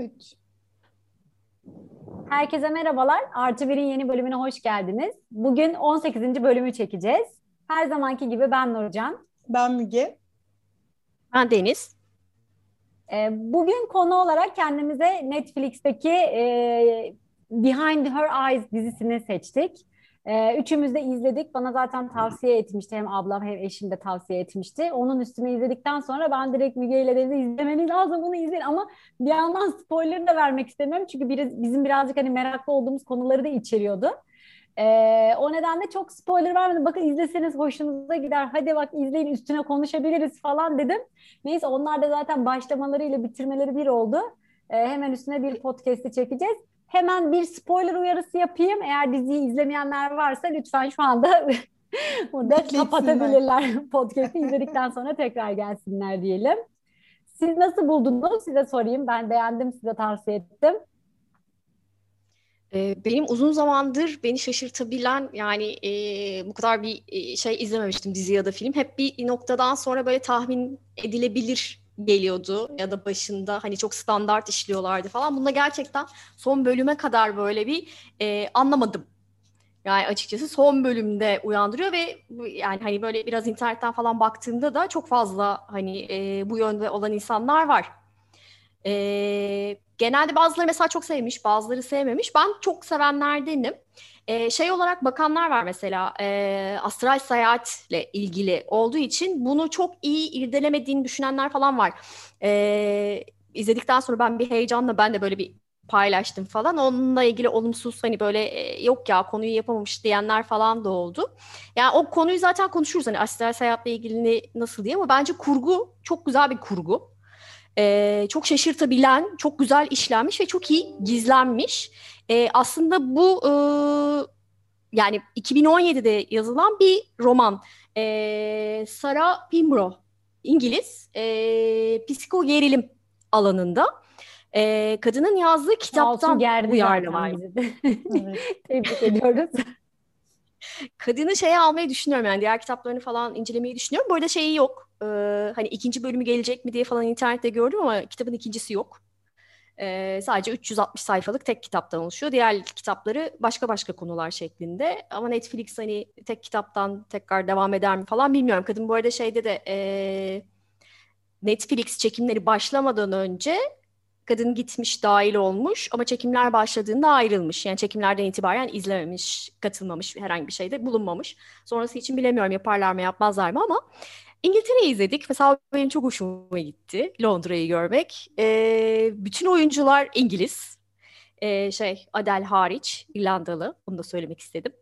3. Herkese merhabalar. Artı Bir'in yeni bölümüne hoş geldiniz. Bugün 18. bölümü çekeceğiz. Her zamanki gibi ben Nurcan. Ben Müge. Ben Deniz. Ee, bugün konu olarak kendimize Netflix'teki e, Behind Her Eyes dizisini seçtik. Ee, üçümüz de izledik. Bana zaten tavsiye etmişti. Hem ablam hem eşim de tavsiye etmişti. Onun üstüne izledikten sonra ben direkt Müge ile dedi izlemeniz lazım bunu izleyin. Ama bir yandan spoiler da vermek istemiyorum. Çünkü bir, bizim birazcık hani meraklı olduğumuz konuları da içeriyordu. Ee, o nedenle çok spoiler vermedim. Bakın izleseniz hoşunuza gider. Hadi bak izleyin üstüne konuşabiliriz falan dedim. Neyse onlar da zaten başlamalarıyla bitirmeleri bir oldu. Ee, hemen üstüne bir podcast'i çekeceğiz. Hemen bir spoiler uyarısı yapayım. Eğer diziyi izlemeyenler varsa lütfen şu anda burada kapatabilirler. Podcast'i izledikten sonra tekrar gelsinler diyelim. Siz nasıl buldunuz? Size sorayım. Ben beğendim, size tavsiye ettim. Benim uzun zamandır beni şaşırtabilen yani e, bu kadar bir şey izlememiştim dizi ya da film. Hep bir noktadan sonra böyle tahmin edilebilir geliyordu ya da başında hani çok standart işliyorlardı falan. Bunda gerçekten son bölüme kadar böyle bir e, anlamadım. Yani açıkçası son bölümde uyandırıyor ve yani hani böyle biraz internetten falan baktığımda da çok fazla hani e, bu yönde olan insanlar var. E, genelde bazıları mesela çok sevmiş, bazıları sevmemiş. Ben çok sevenlerdenim. E, şey olarak bakanlar var mesela e, astral seyahatle ilgili olduğu için bunu çok iyi irdelemediğini düşünenler falan var. E, izledikten sonra ben bir heyecanla ben de böyle bir paylaştım falan. Onunla ilgili olumsuz hani böyle e, yok ya konuyu yapamamış diyenler falan da oldu. Yani o konuyu zaten konuşuruz hani astral seyahatle ilgili nasıl diye ama bence kurgu çok güzel bir kurgu. Ee, çok şaşırtabilen, çok güzel işlenmiş ve çok iyi gizlenmiş. E, aslında bu e, yani 2017'de yazılan bir roman. E, Sarah Pimbro, İngiliz, e, psiko gerilim alanında. E, kadının yazdığı kitaptan uyarlama. Tebrik ediyoruz. Kadını şeye almayı düşünüyorum yani diğer kitaplarını falan incelemeyi düşünüyorum. Bu arada şeyi yok. E, hani ikinci bölümü gelecek mi diye falan internette gördüm ama kitabın ikincisi yok. E, sadece 360 sayfalık tek kitaptan oluşuyor. Diğer kitapları başka başka konular şeklinde. Ama Netflix hani tek kitaptan tekrar devam eder mi falan bilmiyorum. Kadın bu arada şeyde de e, Netflix çekimleri başlamadan önce kadın gitmiş, dahil olmuş ama çekimler başladığında ayrılmış. Yani çekimlerden itibaren izlememiş, katılmamış, herhangi bir şeyde bulunmamış. Sonrası için bilemiyorum yaparlar mı yapmazlar mı ama İngiltere'yi izledik. Mesela benim çok hoşuma gitti Londra'yı görmek. E, bütün oyuncular İngiliz. E, şey Adele hariç İrlandalı. Bunu da söylemek istedim.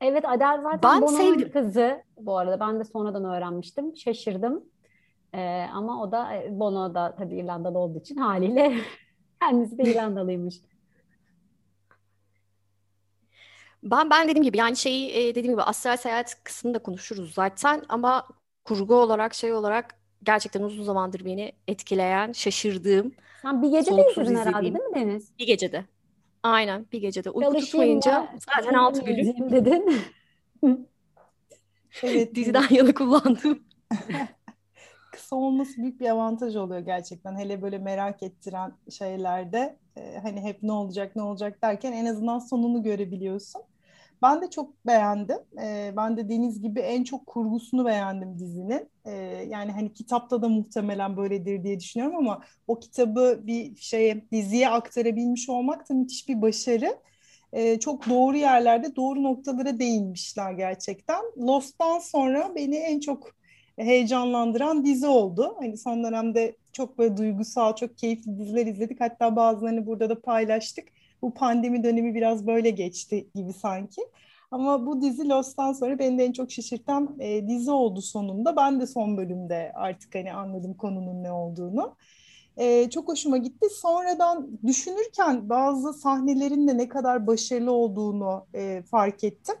Evet Adele zaten ben Bono'nun sevdim. kızı bu arada. Ben de sonradan öğrenmiştim. Şaşırdım. Ee, ama o da Bono da tabii İrlandalı olduğu için haliyle kendisi de İrlandalıymış. Ben ben dediğim gibi yani şeyi dediğim gibi astral seyahat kısmını da konuşuruz zaten ama kurgu olarak şey olarak gerçekten uzun zamandır beni etkileyen, şaşırdığım. Sen bir gecede izledin herhalde değil mi Deniz? Bir gecede. Aynen bir gecede. Uyku tutmayınca zaten altı bölüm. dedin. evet. Diziden yana kullandım. Kısa olması büyük bir avantaj oluyor gerçekten. Hele böyle merak ettiren şeylerde e, hani hep ne olacak ne olacak derken en azından sonunu görebiliyorsun. Ben de çok beğendim. E, ben de Deniz gibi en çok kurgusunu beğendim dizinin. E, yani hani kitapta da muhtemelen böyledir diye düşünüyorum ama o kitabı bir şeye diziye aktarabilmiş olmak da müthiş bir başarı. E, çok doğru yerlerde doğru noktalara değinmişler gerçekten. Lost'tan sonra beni en çok heyecanlandıran dizi oldu. Hani son dönemde çok böyle duygusal, çok keyifli diziler izledik. Hatta bazılarını burada da paylaştık bu pandemi dönemi biraz böyle geçti gibi sanki. Ama bu dizi Lost'tan sonra beni de en çok şaşırtan e, dizi oldu sonunda. Ben de son bölümde artık hani anladım konunun ne olduğunu. E, çok hoşuma gitti. Sonradan düşünürken bazı sahnelerin de ne kadar başarılı olduğunu e, fark ettim.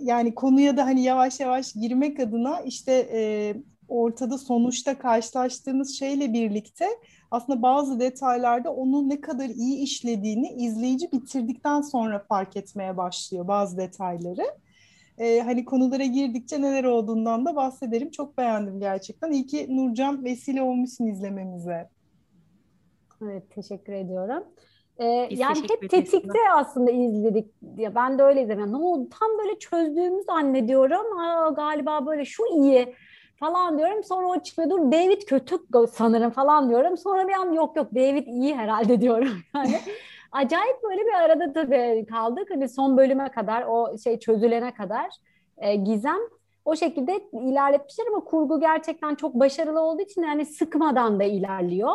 Yani konuya da hani yavaş yavaş girmek adına işte e, ortada sonuçta karşılaştığımız şeyle birlikte aslında bazı detaylarda onu ne kadar iyi işlediğini izleyici bitirdikten sonra fark etmeye başlıyor bazı detayları. Ee, hani konulara girdikçe neler olduğundan da bahsederim. Çok beğendim gerçekten. İyi ki Nurcan vesile olmuşsun izlememize. Evet teşekkür ediyorum. Ee, yani hep tetikte aslında izledik. Ya ben de öyle izledim. Yani ne oldu? Tam böyle çözdüğümü zannediyorum. Aa, galiba böyle şu iyi falan diyorum. Sonra o çıkıyor. Dur David kötü sanırım falan diyorum. Sonra bir an yok yok David iyi herhalde diyorum. Yani acayip böyle bir arada tabii kaldık. Hani son bölüme kadar o şey çözülene kadar e, gizem o şekilde ilerletmişler ama kurgu gerçekten çok başarılı olduğu için yani sıkmadan da ilerliyor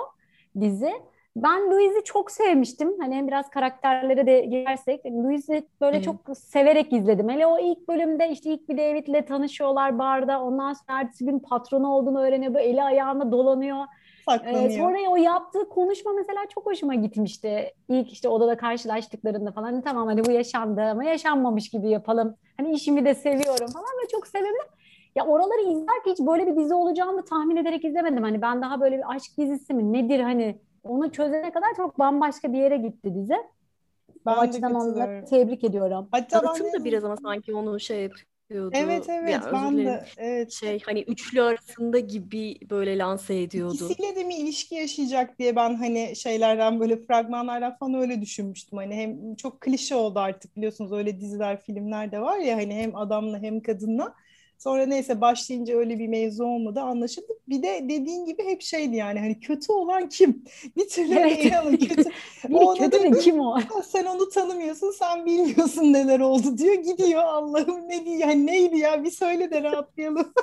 dizi. Ben Louise'i çok sevmiştim. Hani biraz karakterlere de girersek Louise'i böyle hmm. çok severek izledim. Hele o ilk bölümde işte ilk bir David'le tanışıyorlar barda. Ondan sonra ertesi gün patronu olduğunu öğreniyor. Böyle eli ayağına dolanıyor. Saklanıyor. Ee, sonra o yaptığı konuşma mesela çok hoşuma gitmişti. İlk işte odada karşılaştıklarında falan hani tamam hani bu yaşandı ama yaşanmamış gibi yapalım. Hani işimi de seviyorum falan ve çok sevimli. Ya oraları izlerken hiç böyle bir dizi olacağını tahmin ederek izlemedim. Hani ben daha böyle bir aşk dizisi mi nedir hani onu çözene kadar çok bambaşka bir yere gitti dizi. Ben o açıdan onları tebrik ediyorum. Hatta Dağıtım da biraz ama sanki onu şey yapıyordu. Evet evet ya, ben de evet. Şey hani üçlü arasında gibi böyle lanse ediyordu. İkisiyle de mi ilişki yaşayacak diye ben hani şeylerden böyle fragmanlardan falan öyle düşünmüştüm. Hani hem çok klişe oldu artık biliyorsunuz öyle diziler filmler de var ya hani hem adamla hem kadınla. Sonra neyse başlayınca öyle bir mevzu olmadı anlaşıldı. Bir de dediğin gibi hep şeydi yani hani kötü olan kim? Bir türlü evet. inanın kötü. o kötü de kim o? Sen onu tanımıyorsun sen bilmiyorsun neler oldu diyor gidiyor Allah'ım ne diyor yani neydi ya bir söyle de rahatlayalım.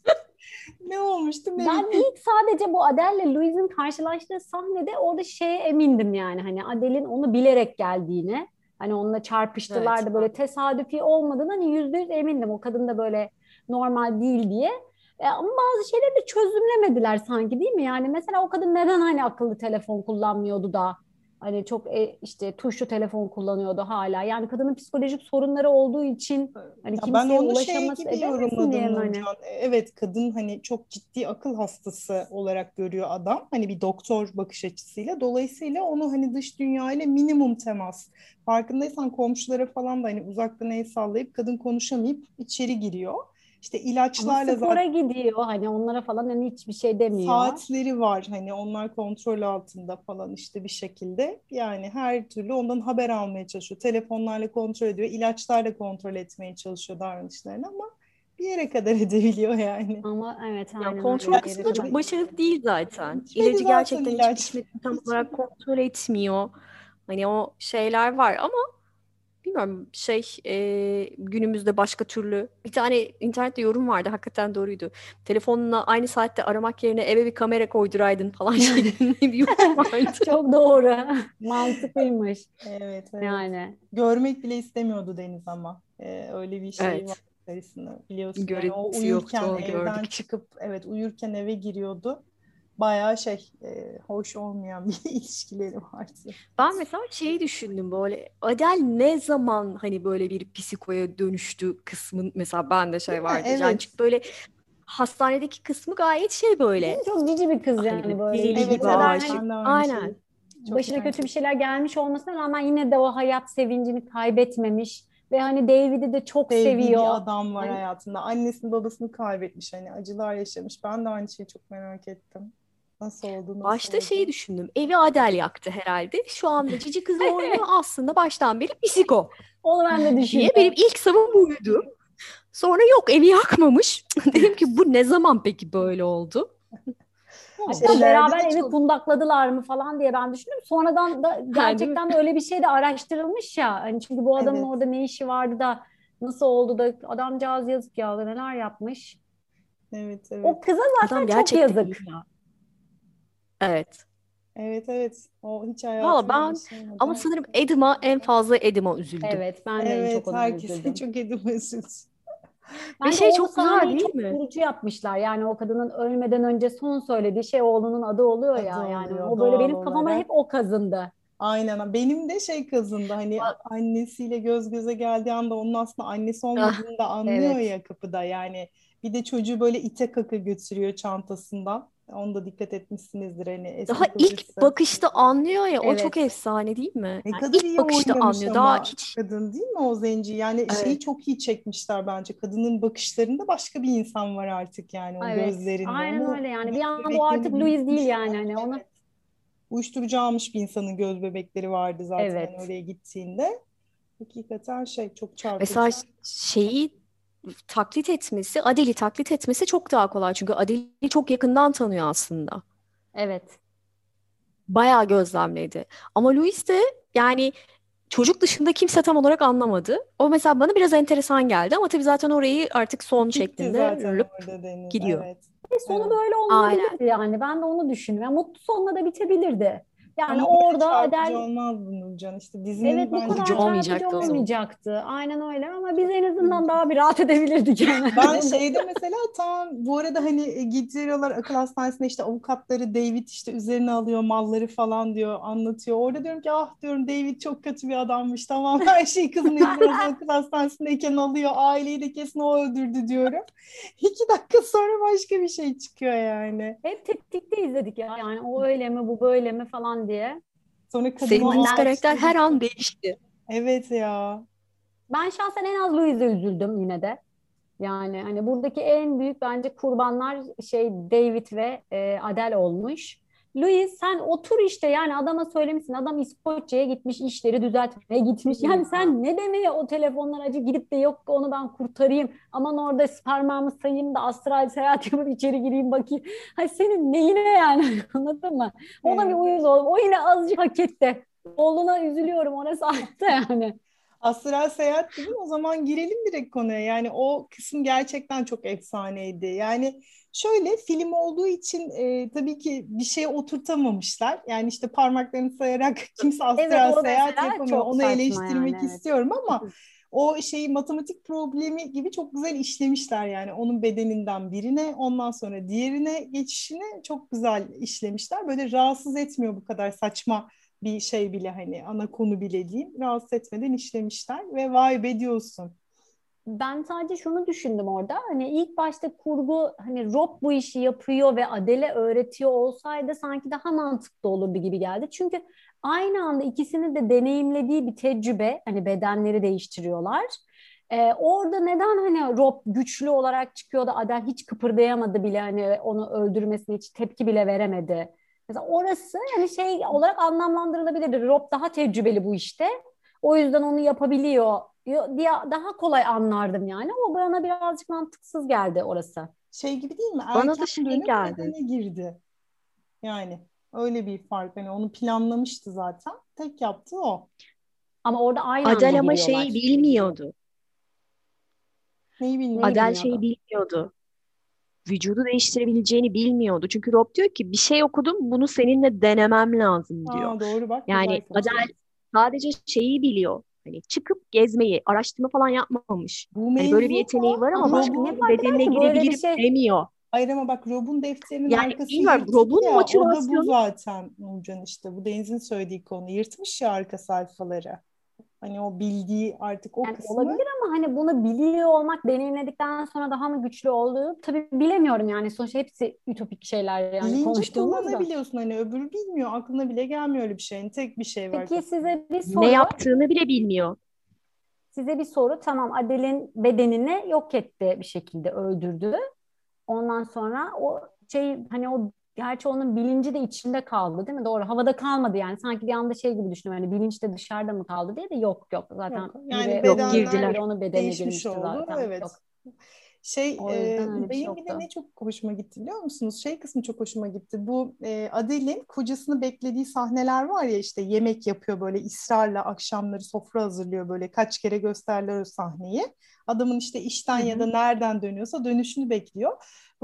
ne olmuştu? Ne ben ilk sadece bu Adele'le Louise'in karşılaştığı sahnede orada şeye emindim yani hani Adele'in onu bilerek geldiğine. Hani onunla çarpıştılar evet. da böyle tesadüfi olmadığını hani yüzde yüz emindim. O kadın da böyle normal değil diye. E, ama bazı şeyleri de çözümlemediler sanki değil mi? Yani mesela o kadın neden hani akıllı telefon kullanmıyordu da hani çok e, işte tuşlu telefon kullanıyordu hala. Yani kadının psikolojik sorunları olduğu için hani kimseye ben onu ulaşaması şey gibi yorumladım diye hani. Evet kadın hani çok ciddi akıl hastası olarak görüyor adam. Hani bir doktor bakış açısıyla. Dolayısıyla onu hani dış dünya ile minimum temas. Farkındaysan komşulara falan da hani uzaktan el sallayıp kadın konuşamayıp içeri giriyor işte ilaçlarla Ama spora zaten... gidiyor hani onlara falan hani hiçbir şey demiyor. Saatleri var hani onlar kontrol altında falan işte bir şekilde yani her türlü ondan haber almaya çalışıyor. Telefonlarla kontrol ediyor, ilaçlarla kontrol etmeye çalışıyor davranışlarını ama bir yere kadar edebiliyor yani. Ama evet aynen. Ya kontrol kısmı da çok başarılı değil zaten. İlacı zaten gerçekten ilaç. hiçbir tam olarak kontrol etmiyor. Hani o şeyler var ama bilmiyorum şey e, günümüzde başka türlü bir tane internette yorum vardı hakikaten doğruydu. Telefonla aynı saatte aramak yerine eve bir kamera koyduraydın falan şeklinde bir yorum vardı. Çok doğru. Mantıklıymış. Evet, evet. Yani. Görmek bile istemiyordu Deniz ama. Ee, öyle bir şey evet. var biliyorsun. yani o uyurken yoktu, evden gördük. çıkıp evet uyurken eve giriyordu bayağı şey e, hoş olmayan bir ilişkileri vardı. Ben mesela şeyi düşündüm böyle Adel ne zaman hani böyle bir psikoya dönüştü kısmın mesela ben de şey vardı. Evet. Yani çünkü böyle hastanedeki kısmı gayet şey böyle. Çok cici bir kız yani hani böyle. Deli evet, gibi hani, Aynen. Çok Başına kötü bir şeyler gelmiş olmasına rağmen yine de o hayat sevincini kaybetmemiş ve hani David'i de çok Sevdiği seviyor. bir adam var yani... hayatında. Annesini babasını kaybetmiş hani acılar yaşamış. Ben de aynı şeyi çok merak ettim. Nasıl oldu? Nasıl Başta oldu? şeyi düşündüm. Evi Adel yaktı herhalde. Şu anda Cici kızı oynuyor aslında baştan beri psiko. Onu ben de düşündüm. Benim ilk savun buydu. Sonra yok evi yakmamış. Dedim ki bu ne zaman peki böyle oldu? İşte beraber evi kundakladılar mı falan diye ben düşündüm. Sonradan da gerçekten de öyle bir şey de araştırılmış ya. Hani çünkü bu adamın evet. orada ne işi vardı da nasıl oldu da adamcağız yazık ya neler yapmış. Evet evet. O kıza zaten Adam çok yazık. Ya. Evet. Evet evet. O hiç hayatımda ben ama sanırım Edim'a en fazla Edim'a üzüldüm. Evet ben de evet, çok ona herkes çok Edim'a üzüldü. Ben şey çok güzel değil çok mi? Çok yapmışlar. Yani o kadının ölmeden önce son söylediği şey oğlunun adı oluyor adı ya. Oluyor, yani o böyle benim kafama olarak. hep o kazındı. Aynen. Benim de şey kazındı. Hani annesiyle göz göze geldiği anda onun aslında annesi olmadığını da anlıyor evet. ya kapıda. Yani bir de çocuğu böyle ite kaka götürüyor çantasından. Onu da dikkat etmişsinizdir hani. Daha ilk bakışta anlıyor ya evet. o çok efsane değil mi? Ne yani kadar ilk iyi bakışta anlıyor. Daha hiç kadın değil mi o zenci? Yani evet. şeyi çok iyi çekmişler bence. Kadının bakışlarında başka bir insan var artık yani o evet. gözlerinde. Aynen Onu öyle yani. Bir anda o artık Louis değil yani hani ona uyuşturucu almış bir insanın göz bebekleri vardı zaten Evet. oraya gittiğinde. Hakikaten şey çok çarpıcı. Mesela şeyi taklit etmesi, Adele'i taklit etmesi çok daha kolay. Çünkü Adele'i çok yakından tanıyor aslında. Evet. Bayağı gözlemledi. Ama Louis de yani çocuk dışında kimse tam olarak anlamadı. O mesela bana biraz enteresan geldi ama tabii zaten orayı artık son Bitti şeklinde Deniz. gidiyor. Evet. Ve sonu Evet. böyle olmayabilirdi yani. Ben de onu düşünüyorum. Yani mutlu sonla da bitebilirdi. Yani Ama orada Adel olmazdı Nurcan. İşte dizinin Evet bu kadar Çarpıcı olmayacaktı olmayacaktı. Aynen öyle ama biz en azından daha bir rahat edebilirdik yani. Ben şeyde mesela tamam bu arada hani e, gidiyorlar akıl hastanesine işte avukatları David işte üzerine alıyor malları falan diyor anlatıyor. Orada diyorum ki ah diyorum David çok kötü bir adammış tamam her şeyi kızın akıl hastanesindeyken alıyor aileyi de kesin o öldürdü diyorum. İki dakika sonra başka bir şey çıkıyor yani. Hep tetikte izledik ya. Yani o öyle mi bu böyle mi falan diye. Sonra kadın Senin o kız karakter her an değişti. Evet ya. Ben şahsen en az Louise'e üzüldüm yine de. Yani hani buradaki en büyük bence kurbanlar şey David ve e, Adele olmuş. Louis sen otur işte yani adama söylemişsin adam İskoçya'ya gitmiş işleri düzeltmeye gitmiş. Yani sen ne demeye o telefonlar acı gidip de yok onu ben kurtarayım. Aman orada spermamı sayayım da astral seyahat yapıp içeri gireyim bakayım. Hay senin neyine yani anladın mı? O da bir uyuz oldu. O yine azıcık hak etti. Oğluna üzülüyorum orası altta yani. Astral seyahat dedim o zaman girelim direkt konuya. Yani o kısım gerçekten çok efsaneydi. Yani şöyle film olduğu için e, tabii ki bir şeye oturtamamışlar. Yani işte parmaklarını sayarak kimse astral Evet, seyahat yapamıyor. Onu eleştirmek yani, evet. istiyorum ama o şeyi matematik problemi gibi çok güzel işlemişler yani onun bedeninden birine ondan sonra diğerine geçişini çok güzel işlemişler. Böyle rahatsız etmiyor bu kadar saçma bir şey bile hani ana konu bile diyeyim rahatsız etmeden işlemişler ve vay be diyorsun. Ben sadece şunu düşündüm orada. Hani ilk başta kurgu hani Rob bu işi yapıyor ve Adele öğretiyor olsaydı sanki daha mantıklı olurdu gibi geldi. Çünkü aynı anda ikisinin de deneyimlediği bir tecrübe. Hani bedenleri değiştiriyorlar. Ee, orada neden hani Rob güçlü olarak çıkıyor da Adele hiç kıpırdayamadı bile hani onu öldürmesine hiç tepki bile veremedi. Mesela orası yani şey olarak anlamlandırılabilirdi. Rob daha tecrübeli bu işte. O yüzden onu yapabiliyor diye daha kolay anlardım yani. Ama bana birazcık mantıksız geldi orası. Şey gibi değil mi? Bana da Erken şey geldi. girdi. Yani öyle bir fark. Hani onu planlamıştı zaten. Tek yaptığı o. Ama orada aynı Adele ama şeyi bilmiyordu. Neyi bilmiyordu? şeyi bilmiyordu. Vücudu değiştirebileceğini bilmiyordu. Çünkü Rob diyor ki bir şey okudum bunu seninle denemem lazım diyor. Aa, doğru bak. Yani. Adele sadece şeyi biliyor. Hani çıkıp gezmeyi, araştırma falan yapmamış. Bu Hani böyle bir yeteneği var ama ama başka eder bedenine girebilirim şey? demiyor. Hayır ama bak Rob'un defterinin Yani arkası bilmiyorum, Rob'un ya. O da bu motivasyonu- zaten Nurcan işte. Bu Deniz'in söylediği konu. Yırtmış ya arka sayfaları. Hani o bildiği artık o Yani kısmı. olabilir ama hani bunu biliyor olmak deneyimledikten sonra daha mı güçlü olduğu tabii bilemiyorum yani sonuçta hepsi ütopik şeyler yani Bilinci konuştuğumuz da. kullanabiliyorsun hani öbürü bilmiyor. Aklına bile gelmiyor öyle bir şeyin. Tek bir şey var. Peki size bir Ne soru. yaptığını bile bilmiyor. Size bir soru. Tamam Adele'in bedenini yok etti bir şekilde öldürdü. Ondan sonra o şey hani o gerçi onun bilinci de içinde kaldı değil mi? Doğru. Havada kalmadı yani. Sanki bir anda şey gibi düşünüyorum. Yani bilinç de dışarıda mı kaldı diye de yok yok. Zaten Yok. Yani biri, girdiler. onun bedenine girmişti oldu. zaten. Evet. Yok. Şey e, bir benim bir de ne çok hoşuma gitti biliyor musunuz? Şey kısmı çok hoşuma gitti. Bu e, Adele'in kocasını beklediği sahneler var ya işte yemek yapıyor böyle ısrarla akşamları sofra hazırlıyor böyle kaç kere gösterler o sahneyi. Adamın işte işten Hı ya da nereden dönüyorsa dönüşünü bekliyor.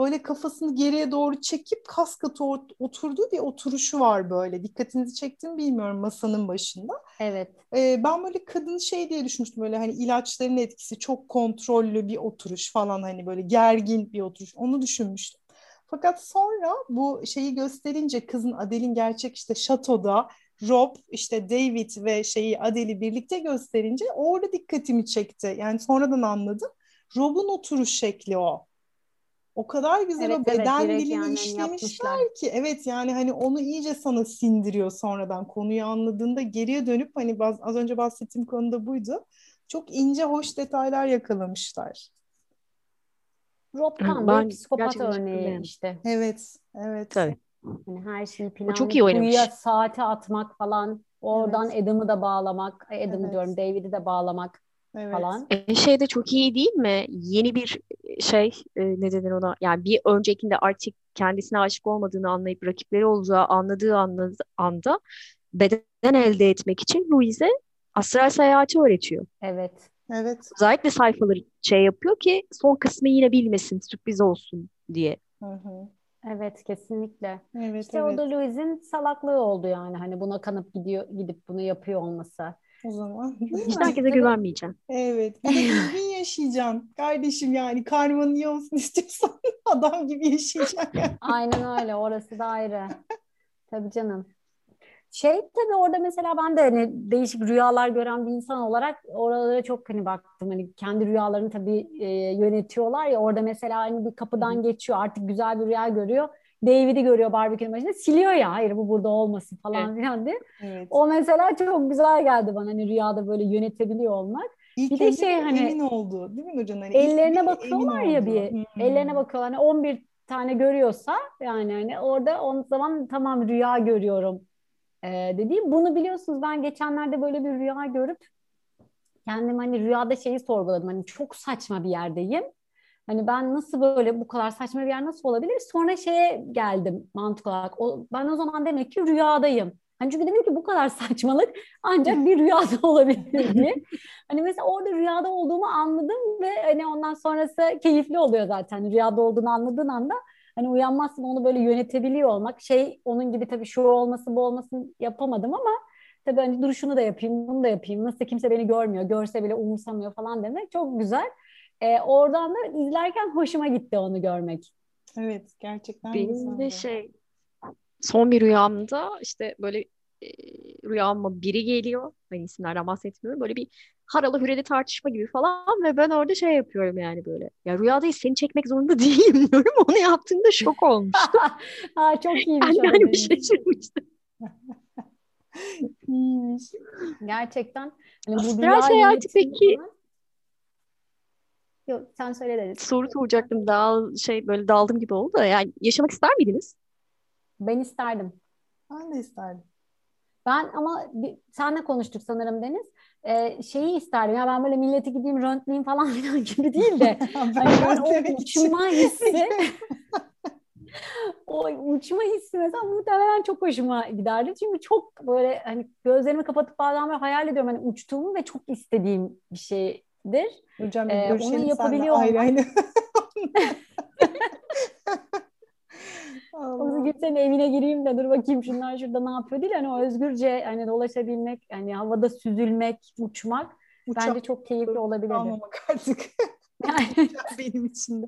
Böyle kafasını geriye doğru çekip kas katı ot- oturduğu bir oturuşu var böyle. Dikkatinizi çektim bilmiyorum masanın başında. Evet. Ee, ben böyle kadın şey diye düşünmüştüm böyle hani ilaçların etkisi çok kontrollü bir oturuş falan hani böyle gergin bir oturuş onu düşünmüştüm. Fakat sonra bu şeyi gösterince kızın Adele'in gerçek işte şatoda Rob işte David ve şeyi Adele'i birlikte gösterince orada dikkatimi çekti. Yani sonradan anladım. Rob'un oturuş şekli o. O kadar güzel Evet, o evet, beden direkt dilini yani işlemişler yapmışlar. ki evet yani hani onu iyice sana sindiriyor sonradan konuyu anladığında geriye dönüp hani baz- az önce bahsettiğim konuda buydu. Çok ince hoş detaylar yakalamışlar. Rob bir psikopat örneği işte. Evet, evet. Tabii. Hani her şeyi planlayıp çok iyi oynamış. kuyuya saati atmak falan. Oradan Evet. Adam'ı da bağlamak. Adam'ı Evet. diyorum David'i de bağlamak Evet. falan. E, şey de çok iyi değil mi? Yeni bir şey e, ne denir ona? Yani bir öncekinde artık kendisine aşık olmadığını anlayıp rakipleri olacağı anladığı anda, anda beden elde etmek için Louise'e astral seyahati öğretiyor. Evet. Evet. Özellikle sayfaları şey yapıyor ki son kısmı yine bilmesin, sürpriz olsun diye. Hı hı. Evet kesinlikle. Evet, İşte o evet. da Louise'in salaklığı oldu yani. Hani buna kanıp gidiyor gidip bunu yapıyor olması. O zaman. İşte herkese güvenmeyeceğim. Evet. Bir de düzgün yaşayacaksın. Kardeşim yani karman iyi olsun istiyorsan adam gibi yaşayacaksın. yani. Aynen öyle. Orası da ayrı. Tabii canım. Şey tabii orada mesela ben de hani değişik rüyalar gören bir insan olarak oralara çok hani baktım. Hani kendi rüyalarını tabii e, yönetiyorlar ya orada mesela hani bir kapıdan geçiyor artık güzel bir rüya görüyor. David'i görüyor barbekünün başında siliyor ya hayır bu burada olmasın falan filan diye. Evet. O mesela çok güzel geldi bana hani rüyada böyle yönetebiliyor olmak. İlk bir de şey hani- emin oldu değil mi Nurcan? Hani Ellerine bakıyorlar ya oldu. bir. Hmm. Ellerine bakıyorlar. Hani 11 tane görüyorsa yani hani orada o zaman tamam rüya görüyorum ee, dediğim. Bunu biliyorsunuz ben geçenlerde böyle bir rüya görüp kendim hani rüyada şeyi sorguladım. Hani çok saçma bir yerdeyim. Hani ben nasıl böyle bu kadar saçma bir yer nasıl olabilir? Sonra şeye geldim mantık olarak. O, ben o zaman demek ki rüyadayım. Hani çünkü demek ki bu kadar saçmalık ancak bir rüyada olabilir diye. Hani mesela orada rüyada olduğumu anladım ve hani ondan sonrası keyifli oluyor zaten. Rüyada olduğunu anladığın anda hani uyanmazsın onu böyle yönetebiliyor olmak. Şey onun gibi tabii şu olması bu olmasın yapamadım ama tabii hani dur şunu da yapayım bunu da yapayım. Nasıl kimse beni görmüyor görse bile umursamıyor falan demek çok güzel. Ee, oradan da izlerken hoşuma gitti onu görmek. Evet gerçekten Benim güzeldi. de şey son bir rüyamda işte böyle e, rüyama biri geliyor. Ben isimlerden bahsetmiyorum. Böyle bir haralı hüreli tartışma gibi falan ve ben orada şey yapıyorum yani böyle. Ya rüyadayız seni çekmek zorunda değilim diyorum. Onu yaptığımda şok olmuştum. ha, çok iyiymiş Ben o yani bir şaşırmıştım. İyiymiş. Gerçekten. Hani bu Astral seyahati peki- falan- Yok sen söyle dedin. Soru soracaktım. Dal şey böyle daldım gibi oldu. Yani yaşamak ister miydiniz? Ben isterdim. Ben de isterdim. Ben ama bir, senle konuştuk sanırım Deniz. Ee, şeyi isterdim. Ya ben böyle milleti gideyim röntgeneyim falan filan gibi değil de. ben hani ben o uçma hissi o uçma hissi mesela muhtemelen çok hoşuma giderdi. Çünkü çok böyle hani gözlerimi kapatıp bazen böyle hayal ediyorum hani uçtuğumu ve çok istediğim bir şeydir. Hocam bir Ee, onu yapabiliyor ayrı olmak- ayrı. Yoksa Allah. kimsenin evine gireyim de dur bakayım şunlar şurada ne yapıyor değil. Hani o özgürce hani dolaşabilmek, hani havada süzülmek, uçmak bence Uçak çok keyifli olabilirdi. almamak artık. Benim için de.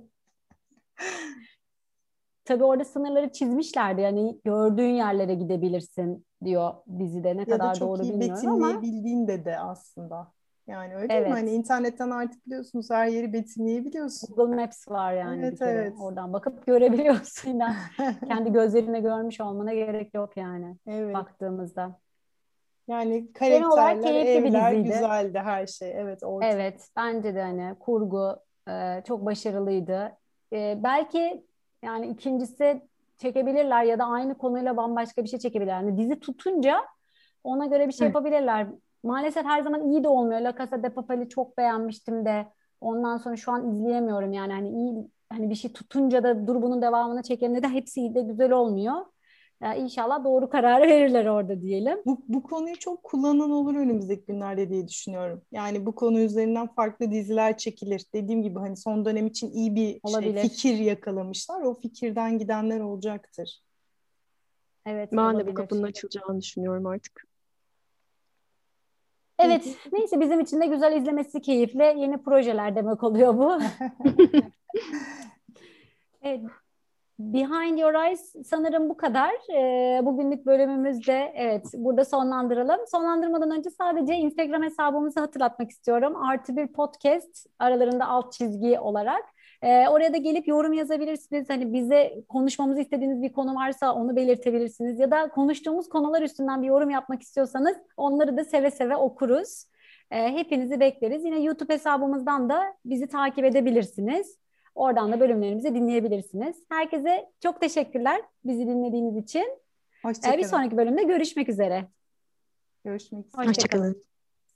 tabii orada sınırları çizmişlerdi. Yani gördüğün yerlere gidebilirsin diyor dizide. Ne Ya da kadar çok doğru iyi bilmiyorum ama betimleyebildiğin de de aslında. Yani öyle değil mi? Evet. Hani internetten artık biliyorsunuz her yeri betimleyebiliyorsun. Google Maps var yani Evet, bir kere. evet. Oradan bakıp görebiliyorsun. Yani kendi gözlerine görmüş olmana gerek yok yani Evet. baktığımızda. Yani karakterler, bir evler diziydi. güzeldi her şey. Evet orta. Evet, bence de hani kurgu e, çok başarılıydı. E, belki yani ikincisi çekebilirler ya da aynı konuyla bambaşka bir şey çekebilirler. Yani dizi tutunca ona göre bir şey yapabilirler. Maalesef her zaman iyi de olmuyor. La Casa de Papel'i çok beğenmiştim de ondan sonra şu an izleyemiyorum yani hani iyi hani bir şey tutunca da dur bunun devamını çekelim de hepsi iyi de güzel olmuyor. Ya inşallah doğru kararı verirler orada diyelim. Bu, bu konuyu çok kullanan olur önümüzdeki günlerde diye düşünüyorum. Yani bu konu üzerinden farklı diziler çekilir. Dediğim gibi hani son dönem için iyi bir şey, Olabilir. fikir yakalamışlar. O fikirden gidenler olacaktır. Evet, Ben de bu olabilir. kapının açılacağını düşünüyorum artık. Evet, neyse bizim için de güzel izlemesi keyifli yeni projeler demek oluyor bu. Evet, Behind Your Eyes sanırım bu kadar. Ee, bugünlük bölümümüzde evet burada sonlandıralım. Sonlandırmadan önce sadece Instagram hesabımızı hatırlatmak istiyorum. Artı bir podcast aralarında alt çizgi olarak. Ee, oraya da gelip yorum yazabilirsiniz. Hani bize konuşmamızı istediğiniz bir konu varsa onu belirtebilirsiniz. Ya da konuştuğumuz konular üstünden bir yorum yapmak istiyorsanız onları da seve seve okuruz. Ee, hepinizi bekleriz. Yine YouTube hesabımızdan da bizi takip edebilirsiniz. Oradan da bölümlerimizi dinleyebilirsiniz. Herkese çok teşekkürler bizi dinlediğiniz için. Hoşçakalın. Ee, bir sonraki bölümde görüşmek üzere. Görüşmek üzere. Hoşçakalın.